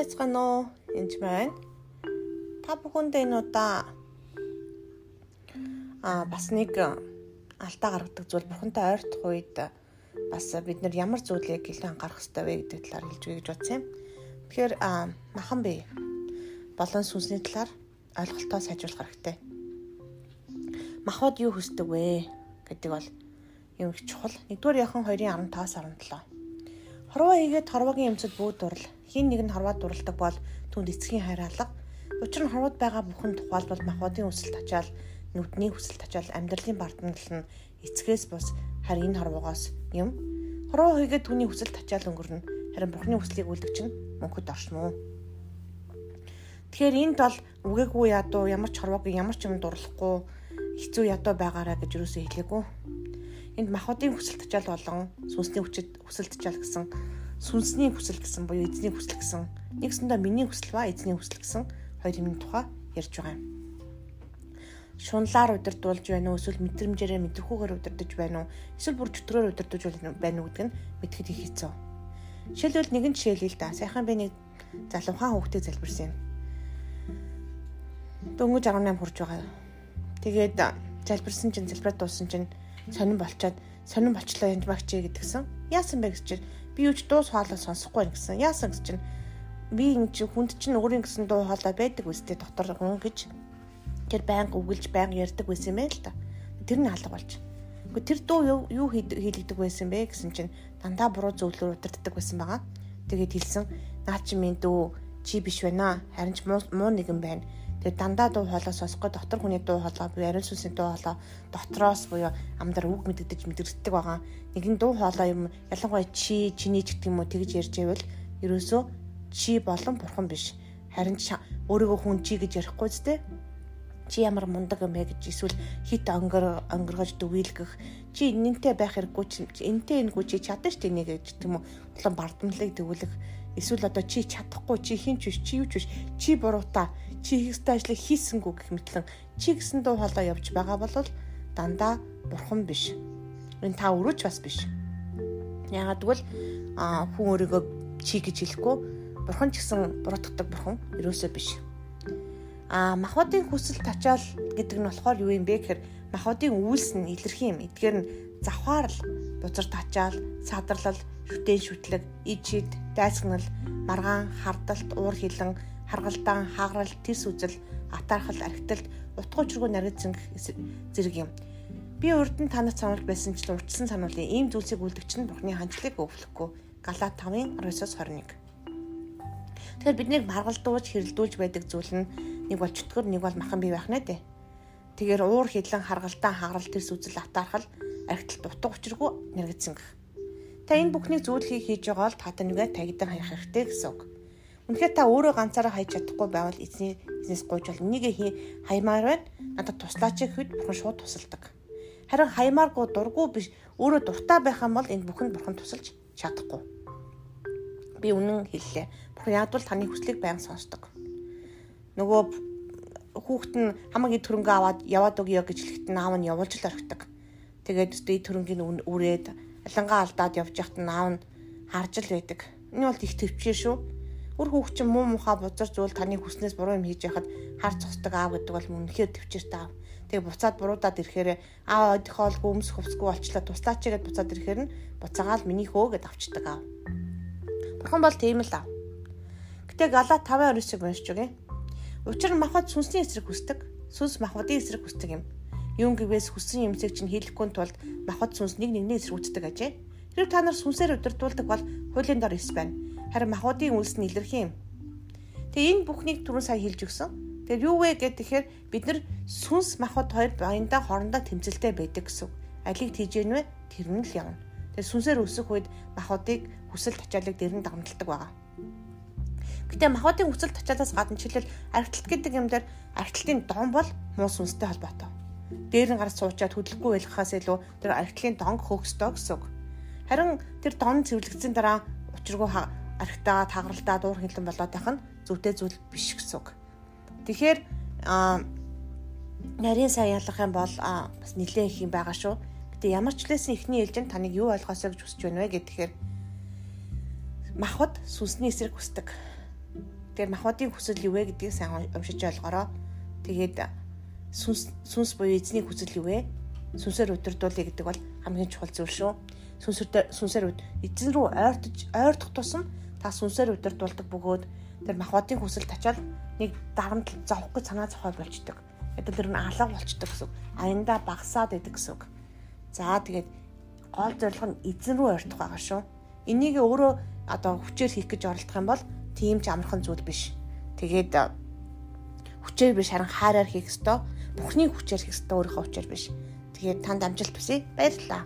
байцгаана уу? Энд байна. Та бүхэндээ энэ удаа аа бас нэг алдаа гаргадаг зүйл бурхантай ойртох үед бас бид нар ямар зүйлийг илүү анхаарах хэрэгтэй вэ гэдэг талаар хэлж өгье гэж бодсон юм. Тэгэхээр махан бий болон сүнсний талаар ойлголтоо сайжруулах хэрэгтэй. Махбод юу хүсдэг вэ гэдэг бол юм их чухал. 1-р яхан 2-ын 15-аас 17. Хорвоо хийгээд хорвоогийн эмцэд бүү дурал. Хин нэг нь хорвоо дуралдаг бол түнд эцгийн хайраалга. Учир нь хорвоод байгаа бүхэн тухайлбал махбодын өсөлт ачаал, нүдний өсөлт ачаал, амьдралын бардамнал нь эцгээс бус харин энэ хорвоогоос юм. Хорвоо хийгээд түүний өсөлт ачаал өнгөрнө. Харин бурхны хүслийг үлдэх чинь мөнхөд оршно. Тэгэхээр энд бол үгээгүй ядуу ямар ч хорвоогийн ямар ч юм дурлахгүй хэцүү ядуу байгаараа гэж юусоо хэлээгүй Энд махбодын хүсэл тачаал болон сүнсний хүчит хүсэл тачаал гэсэн сүнсний хүсэл гэсэн буюу эзний хүсэл гэсэн нэгсэндээ миний хүсэл ба эзний хүсэл гэсэн хоёр юмны тухай ярьж байгаа юм. Шунлаар удирдуулж байна уу эсвэл мэдрэмжээрээ мэдрэхүүгээр удирдах байна уу эсвэл бүр чөтгөрөөр удирдах байна уу гэдэг нь мэдхэд их хэцүү. Жишээлбэл нэгэн жишээл л да. Сайхан би нэг залуухан хүүхдэд залбирсан юм. Дөнгөж 18 хүрж байгаа. Тэгээд залбирсан чинь залбираад дууссан чинь сонирн болчоод сонирн болчлоо энэ багчээ гэдгсэн. Яасан бэ гэж би юуч дуу хоолой сонсохгүй гэсэн. Яасан гэж чинь би энэ чи хүнд чинь өөрийн гэсэн дуу хоолой байдаг үстэй дотор хүн гэж тэр байнга үгэлж байнга ярьдаг байсан юм байна л та. Тэр нь алга болж. Гэхдээ тэр дуу юу хийлэгдэг байсан бэ гэсэн чинь дандаа буруу зөвлөөр удирддаг байсан байгаа. Тэгээд хэлсэн наа чи минь дүү чи биш байна. Харин ч муу нэгэн байна Тэгээ дандаа дуу хоолой сонсохгүй дотор хүний дуу хоолой буюу ариун сүнсний дуу хоолой дотроос буюу амдар үг мэддэж мэдэрдэг байгаа. Нэгэн дуу хоолой юм ялангуяа чи чиний ч гэдэг юм уу тэгж ярьж байвал ерөөсөө чи болон бурхан биш. Харин өөрийгөө хүн чи гэж ярихгүй зү чи ямар мундаг юм бэ гэж эсвэл хит өнгөр өнгөргож дүгийлгэх чи энэнтэй байх хэрэггүй чи энтэй энэгүй чи чадна дээ нэг гэж тийм үү улам бардамлыг дэгүүлэх эсвэл одоо чи чадахгүй чи хинч биш чи юу ч биш чи буруута чи хийхстэй ажлыг хийсэнгүү гэх мэтлэн чи гэсэн дуу хоолой явж байгаа бол дандаа бурхан биш. Энэ та өрөөч бас биш. Яагаад гэвэл хүн өөрийгөө чи гэж хэлэхгүй бурхан ч гэсэн буруутгадаг бурхан ерөөсөө биш. А махбодын хүсэл тачаал гэдэг нь болохоор юу юм бэ гэхээр махбодын үйлс нь илэрхий юм. Эдгээр нь завхаар л бузар тачаал, садарлал, шүтэн шүтлэг, ижид, дайсагнал, маргаан, хардалт, уур хилэн, харгалдаан, хааграл, тэрс үзэл, атаархал, архиталт, утга учиргүй нарийн зэрэг юм. Би урд нь танад сануулж байсан ч урдсан сануулын ийм зүйлсийг үлдэгч нь Бурхны хандлыг өвлөхгүй. Галаат 5-ын 19-21. Тэгэхээр биднийг маргалдуулж, хэрэлдүүлж байдаг зүйл нь нэг бол чөтгөр, нэг бол махан бий байх нэ дээ. Тэгэхээр уур хилэн, харгалдаан, хааграл, тэрс үзэл, атаархал, архиталт, утга учиргүй нарийн гэх Та энэ бүхнийг зүйлхийг хийж байгаа бол таатай нэгэ тагидан хаях хэрэгтэй гэсэн үг. Үнэхээр та өөрөө ганцаараа хайж чадахгүй байвал эзний бизнес гуйж бол энийг хаймаар байна. Надад туслаач гэхэд бурхан шууд тусалдаг. Харин хаймааргүй дургүй биш өөрөө дуртай байх юм бол энэ бүхэнд бурхан тусалж чадахгүй. Би үнэн хэллээ. Бурхан ядвал таны хүслийг байнга сонсдог. Нөгөө хүүхэд нь хамаг эд хөрөнгө аваад яваад өгье гэж хэлэхэд аав нь явуулж л орхидог. Тэгээд өстө эд хөрөнгийн үрээд ялангаа алдаад явж яхад наав нь харж л байдаг. Энэ бол их төвчээр шүү. Үр хүүхчин муу мухаа бузар зүйл таны хүснээс буруу юм хийж яхад хар цогцдог аав гэдэг бол үнэхээр төвчээртэй аав. Тэгээ буцаад буруудаад ирэхээр аав одихоол гүмс хувцгүй болчлаа туслаач гэд буцаад ирэхээр нь буцаагаал миний хөө гэд авчдаг аав. Бурхан бол тийм л аав. Гэтэ Гала 5:9-ыг уншиж өгье. Учир нь махбод сүнсний эсрэг хүсдэг. Сүнс махбодын эсрэг хүсдэг юм Юун гэвээс хүссэн юмсыг чинь хийлэхгүй тулд махад сүнс нэг нэгнээ эсрүүцдэг ажээ. Хэрэг та нар сүнсээр удирдуулдаг бол хуулийн дор эс байна. Харин махуудын үйлс нь илэрхий юм. Тэгээ энэ бүхнийг түрүүн сая хэлж өгсөн. Тэгэхээр юу вэ гэдэг тэгэхээр бид нар сүнс махад хоёр баяндаа хоорондоо тэмцэлтэй байдаг гэсэн. Алийг тийж гэнвэ тэр нь л явна. Тэгээ сүнсээр өсөх үед махуудыг хүсэл тачаалыг дэрэн дагналдаг байгаа. Гэтэ махуудын хүсэл тачаалаас гадна жишээлбэл архиталт гэдэг юм дээр архиталтын дон бол муу сүнстэй холбоотой дээр нь гарч суучаад хөдөлгөхгүй байлгахаас илүү тэр архитлын донг хөгсдөө гэсэн үг. Харин тэр дон цэвэрлэгдсэн дараа учиргүй архитаа тагаралдаа дуур хилэн болоод байх нь зөвтэй зүйл биш гэсэн үг. Тэгэхээр нарийн сайн ялах юм бол бас нэлээд их юм байгаа шүү. Гэтэ ямар ч лээсэн ихний ээлжинд таныг юу ойлгосоо гэж хүсэж байна вэ гэхээр махад сүнсний эсрэг хүсдэг. Тэгэхээр махбодын хүсэл юу вэ гэдгийг сайн уншиж ойлгороо. Тэгээд сүнс сүнс буюу эзний хүсэл юу вэ? Сүнсээр өдөрдүүлээ гэдэг бол хамгийн чухал зүйл шүү. Сүнсээр сүнсээр эзэн рүү ойртож ойртох тусам та сүнсээр өдөрдүүлдэг бөгөөд тэр махбодын хүсэл тачаал нэг дарамт зовхгүй санаа зовхой болчдөг. Тэгээд тэр нь алга болчдөг гэсэн. Аяндаа багасаад идэг гэсэн. За тэгээд гол зорилго нь эзэн рүү ойртох байгаа шүү. Энийг өөрөө одоо хүчээр хийх гэж оролдох юм бол тийм ч амархан зүйл биш. Тэгээд хүчээр биш харин хайраар хийх ёстой. Бухны хүчээр хийх ёстой өөрийнхөө хүчээр биш. Тэгээд танд амжилт хүсье. Баярлалаа.